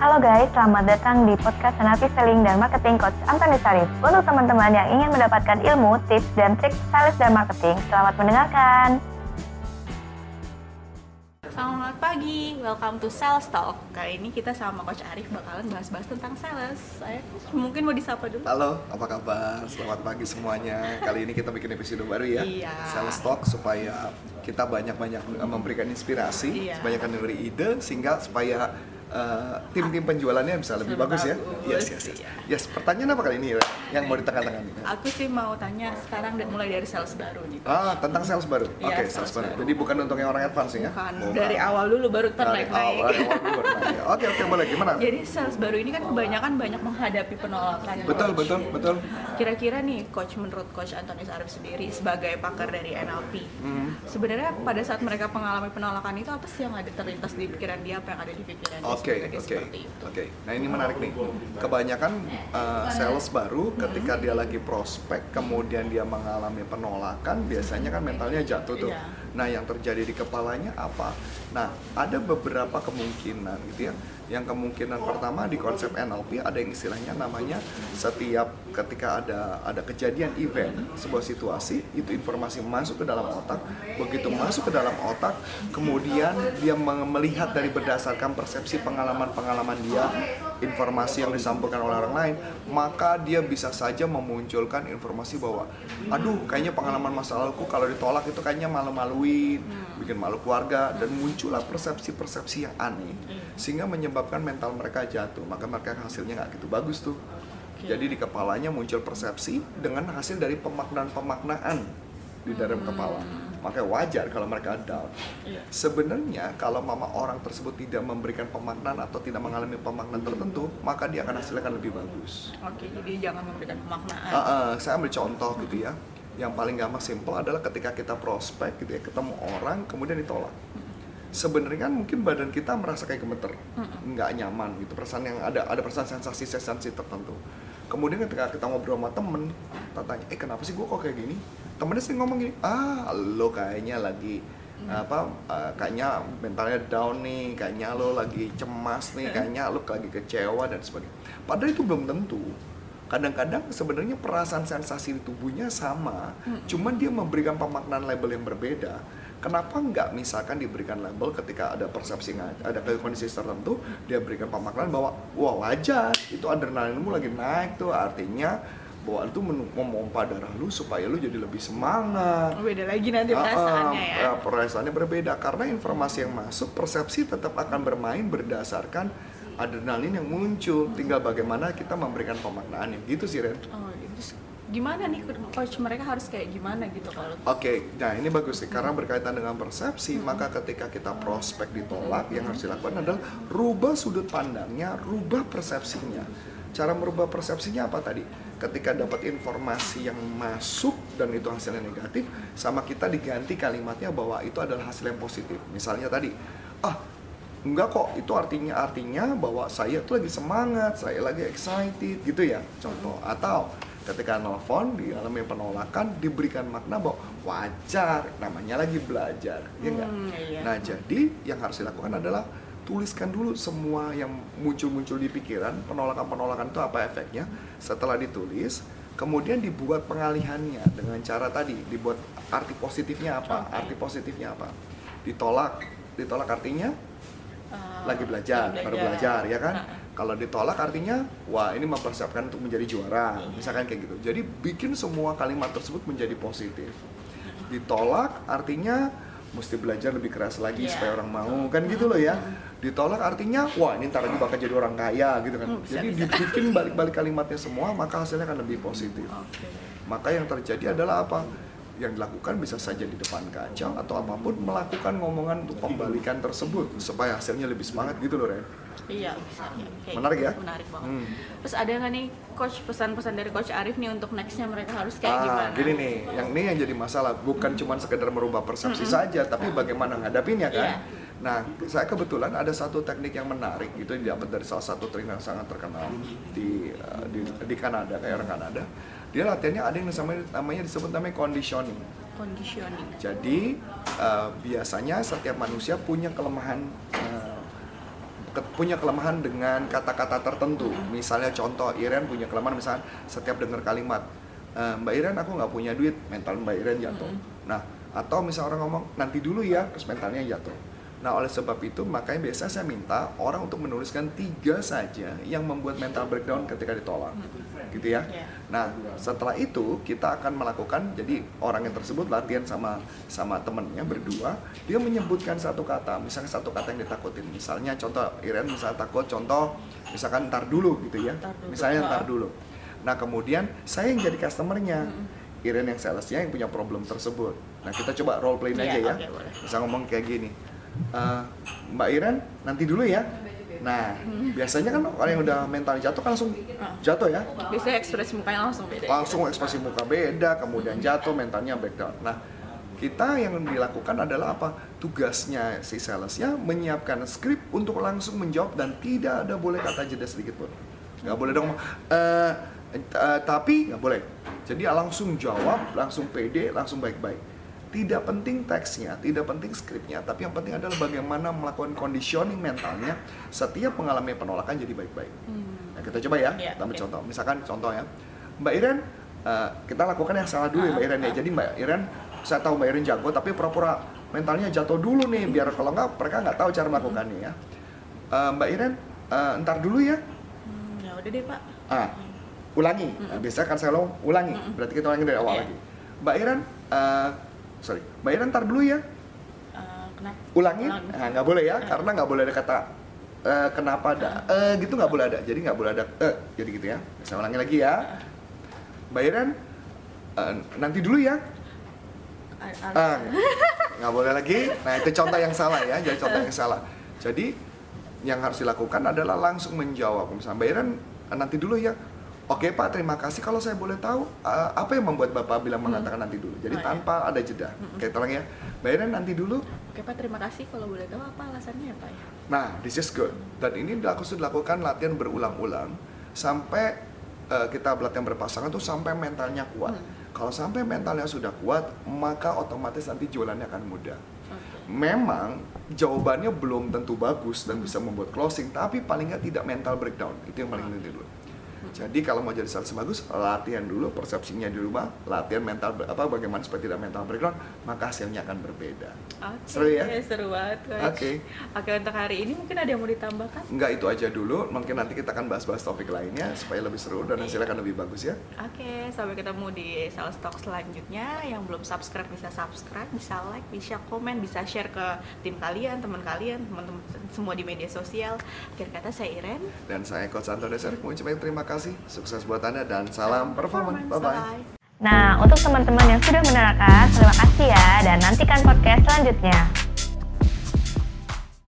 Halo guys, selamat datang di podcast Senapi Selling dan Marketing Coach Antoni Sarif. Untuk teman-teman yang ingin mendapatkan ilmu, tips, dan trik sales dan marketing, selamat mendengarkan. Selamat pagi, welcome to Sales Talk. Kali ini kita sama Coach Arif bakalan bahas-bahas tentang sales. Saya mungkin mau disapa dulu. Halo, apa kabar? Selamat pagi semuanya. Kali ini kita bikin episode baru ya. Iya. Sales Talk supaya kita banyak-banyak memberikan inspirasi, Iya. banyak memberi ide sehingga supaya uh, tim-tim penjualannya bisa lebih Lebih bagus, ya. bagus, Yes, yes, yes. iya. Yes, pertanyaan apa kali ini yang mau di tengah-tengah ini? Aku sih mau tanya sekarang mulai dari sales baru nih. Ah, tentang sales baru. Oke, Iya, sales, sales baru. baru. Jadi bukan untuk yang orang advance ya? Bukan Bukan. dari awal dulu baru Dari ternaik-naik. awal, awal. Oke, oke, boleh. Gimana? Jadi sales baru ini kan kebanyakan banyak menghadapi penolakan. Betul, Coach. betul, betul. Kira-kira nih, Coach menurut Coach Antonius Arif sendiri sebagai pakar dari NLP, Hmm. sebenarnya pada saat mereka mengalami penolakan itu apa sih yang ada terlintas di pikiran dia, apa yang ada di pikiran dia Oke, oke, oke. Nah ini menarik nih. Kebanyakan uh, sales baru ketika dia lagi prospek, kemudian dia mengalami penolakan, biasanya kan mentalnya jatuh tuh. Iya. Nah yang terjadi di kepalanya apa? Nah ada beberapa kemungkinan gitu ya. Yang kemungkinan pertama di konsep NLP ada yang istilahnya namanya setiap ketika ada ada kejadian event sebuah situasi itu informasi masuk ke dalam otak. Begitu masuk ke dalam otak kemudian dia me- melihat dari berdasarkan persepsi pengalaman-pengalaman dia informasi yang disampaikan oleh orang lain maka dia bisa saja memunculkan informasi bahwa aduh kayaknya pengalaman masa laluku kalau ditolak itu kayaknya malu-maluin bikin malu keluarga dan muncullah persepsi-persepsi yang aneh. Sehingga menyebabkan mental mereka jatuh maka mereka hasilnya nggak gitu bagus tuh jadi di kepalanya muncul persepsi dengan hasil dari pemaknaan-pemaknaan di dalam kepala. Makanya wajar kalau mereka down. Iya. Sebenarnya kalau mama orang tersebut tidak memberikan pemaknaan atau tidak mengalami pemaknaan tertentu, maka dia akan hasilnya akan lebih bagus. Oke, jadi jangan memberikan pemaknaan. Ah, ah, saya ambil contoh gitu ya. Yang paling gampang simple adalah ketika kita prospek gitu ya, ketemu orang kemudian ditolak. Sebenarnya kan mungkin badan kita merasa kayak gemeter, nggak nyaman gitu. Perasaan yang ada ada perasaan sensasi sensasi tertentu. Kemudian ketika kita ngobrol sama temen, kita tanya, eh kenapa sih gue kok kayak gini? Temennya sering ngomong gini, ah lo kayaknya lagi apa eh, kayaknya mentalnya down nih, kayaknya lo lagi cemas nih, kayaknya lo lagi kecewa dan sebagainya. Padahal itu belum tentu kadang-kadang sebenarnya perasaan sensasi di tubuhnya sama, cuman dia memberikan pemaknaan label yang berbeda. Kenapa nggak misalkan diberikan label ketika ada persepsi ada kondisi tertentu, dia berikan pemaknaan bahwa wah wajar itu adrenalinmu lagi naik tuh artinya bahwa itu memompa darah lu supaya lu jadi lebih semangat. Beda lagi nanti perasaannya ya. ah, perasaannya berbeda karena informasi yang masuk persepsi tetap akan bermain berdasarkan adrenalin yang muncul tinggal bagaimana kita memberikan pemaknaannya gitu sih Ren Oh, gimana nih coach mereka harus kayak gimana gitu kalau Oke, nah ini bagus sih karena berkaitan dengan persepsi, maka ketika kita prospek ditolak, yang harus dilakukan adalah rubah sudut pandangnya, rubah persepsinya. Cara merubah persepsinya apa tadi? Ketika dapat informasi yang masuk dan itu hasilnya negatif, sama kita diganti kalimatnya bahwa itu adalah hasil yang positif. Misalnya tadi, ah enggak kok itu artinya artinya bahwa saya tuh lagi semangat, saya lagi excited gitu ya. Contoh atau ketika nelfon dialami penolakan diberikan makna bahwa wajar namanya lagi belajar ya enggak Hmm, iya. nah jadi yang harus dilakukan adalah tuliskan dulu semua yang muncul-muncul di pikiran penolakan-penolakan itu apa efeknya setelah ditulis kemudian dibuat pengalihannya dengan cara tadi dibuat arti positifnya apa Oke. arti positifnya apa ditolak ditolak artinya uh, lagi belajar, baru belajar ya kan? Nah, Kalau ditolak artinya wah ini mempersiapkan untuk menjadi juara, misalkan kayak gitu. Jadi bikin semua kalimat tersebut menjadi positif. Ditolak artinya mesti belajar lebih keras lagi Iya. supaya orang mau kan gitu loh ya. Ditolak artinya wah ini ntar lagi bakal jadi orang kaya gitu kan. Hmm, bisa, Jadi bisa. dibikin balik-balik kalimatnya semua maka hasilnya akan lebih positif. Oke. Maka yang terjadi adalah apa? Yang dilakukan bisa saja di depan kaca atau apa pun melakukan ngomongan untuk pembalikan tersebut supaya hasilnya lebih semangat gitu loh Ren. Iya bisa ya. Kayak Menarik gitu. ya? Menarik banget. Hmm. Terus ada nggak nih coach pesan-pesan dari coach Arif nih untuk nextnya mereka harus kayak ah, gimana? gini nih, yang ini yang jadi masalah bukan cuma sekedar merubah persepsi saja, tapi bagaimana ngadapinnya kan. Iya. Nah, saya kebetulan ada satu teknik yang menarik itu didapat dari salah satu trainer yang sangat terkenal di uh, di, di Kanada, kayak orang Kanada. Dia latihannya ada yang namanya, namanya disebut namanya conditioning. Conditioning. Jadi uh, biasanya setiap manusia punya kelemahan uh, punya kelemahan dengan kata-kata tertentu. Misalnya contoh Iren punya kelemahan misalnya setiap dengar kalimat "Eh, Mbak Iren aku nggak punya duit, mental Mbak Iren jatuh. Nah, atau misal orang ngomong nanti dulu ya, terus mentalnya jatuh. Nah, oleh sebab itu makanya biasanya saya minta orang untuk menuliskan tiga saja yang membuat mental breakdown ketika ditolak, gitu ya. Iya. Nah, setelah itu kita akan melakukan jadi orang yang tersebut latihan sama sama temennya berdua, dia menyebutkan satu kata, misalnya satu kata yang ditakutin. Misalnya contoh Iren misalnya takut contoh misalkan ntar dulu gitu ya. Ntar dulu. Misalnya ntar dulu. Nah, kemudian saya yang jadi customernya. Iren yang salesnya yang punya problem tersebut. Nah, kita coba role play Iya, aja ya. oke, boleh. Bisa ngomong kayak gini. "Eh, Mbak Iren, nanti dulu ya. Nah, biasanya kan orang yang udah mental jatuh kan langsung Ah. jatuh ya Biasanya ekspresi mukanya langsung beda. langsung ekspresi muka beda, kemudian jatuh, mentalnya breakdown. Nah, kita yang dilakukan adalah apa? Tugasnya si salesnya menyiapkan skrip untuk langsung menjawab dan tidak ada boleh kata jeda sedikit pun. Nggak boleh dong, eh, eh, tapi nggak boleh. Jadi langsung jawab, langsung pede, langsung baik-baik. Tidak penting teksnya, tidak penting skripnya, tapi yang penting adalah bagaimana melakukan conditioning mentalnya setiap mengalami penolakan jadi baik-baik. Hmm. Nah, kita coba ya, Iya, kita ambil oke. contoh. Misalkan contoh ya, Mbak Iren, eh, kita lakukan yang salah dulu ya Mbak Iren ya. ah. Jadi Mbak Iren, saya tahu Mbak Iren jago, tapi pura-pura mentalnya jatuh dulu nih, biar kalau nggak mereka nggak tahu cara melakukannya ya. Eh, Mbak Iren, eh, ntar dulu ya. Hmm, ya udah deh pak. Ah, ulangi. Nah, biasanya kan saya ulangi. Berarti kita ulangi dari awal Iya. lagi. Mbak Iren, eh, sorry, Mbak Iren ntar dulu ya. Eh, kenapa? Ulangi. Nah, nggak boleh ya, Ah. karena nggak boleh ada kata eh, kenapa ada. Eh, gitu nggak boleh ada. Jadi nggak boleh ada. Eh, jadi gitu ya. Saya ulangi lagi ya. Mbak Iren, eh, nanti dulu ya. Ah, nggak boleh lagi. Nah itu contoh yang salah ya, jadi contoh yang salah. Jadi yang harus dilakukan adalah langsung menjawab. Misalnya Mbak Iren nanti dulu ya. Oke Pak, terima kasih. Kalau saya boleh tahu eh, apa yang membuat Bapak bilang mengatakan nanti dulu. Jadi Oh, iya. tanpa ada jeda. Oke, tolong ya. Mbak Iren nanti dulu. Oke pak, terima kasih. Kalau boleh tahu apa alasannya ya pak ya? Nah, this is good. Dan ini dilakukan dilakukan latihan berulang-ulang sampai eh, kita latihan berpasangan tuh sampai mentalnya kuat. Hmm. Kalau sampai mentalnya sudah kuat, maka otomatis nanti jualannya akan mudah. Memang jawabannya belum tentu bagus dan bisa membuat closing, tapi paling nggak tidak mental breakdown. Itu yang paling penting dulu. Jadi kalau mau jadi sales bagus, latihan dulu persepsinya di rumah, latihan mental apa bagaimana supaya tidak mental breakdown, maka hasilnya akan berbeda. Oke, Seru ya? Seru banget. Oke. Oke untuk hari ini mungkin ada yang mau ditambahkan? Enggak itu aja dulu, mungkin nanti kita akan bahas-bahas topik lainnya supaya lebih seru dan hasilnya akan lebih bagus ya. Oke, sampai ketemu di Sales Talk selanjutnya. Yang belum subscribe bisa subscribe, bisa like, bisa komen, bisa share ke tim kalian, teman kalian, teman-teman semua di media sosial. Akhir kata saya Iren. Dan saya Coach Anton Deser, mengucapkan terima kasih, sukses buat Anda dan salam performance. Bye-bye. Bye-bye. Nah, untuk teman-teman yang sudah menerangkan, terima kasih ya dan nantikan podcast selanjutnya.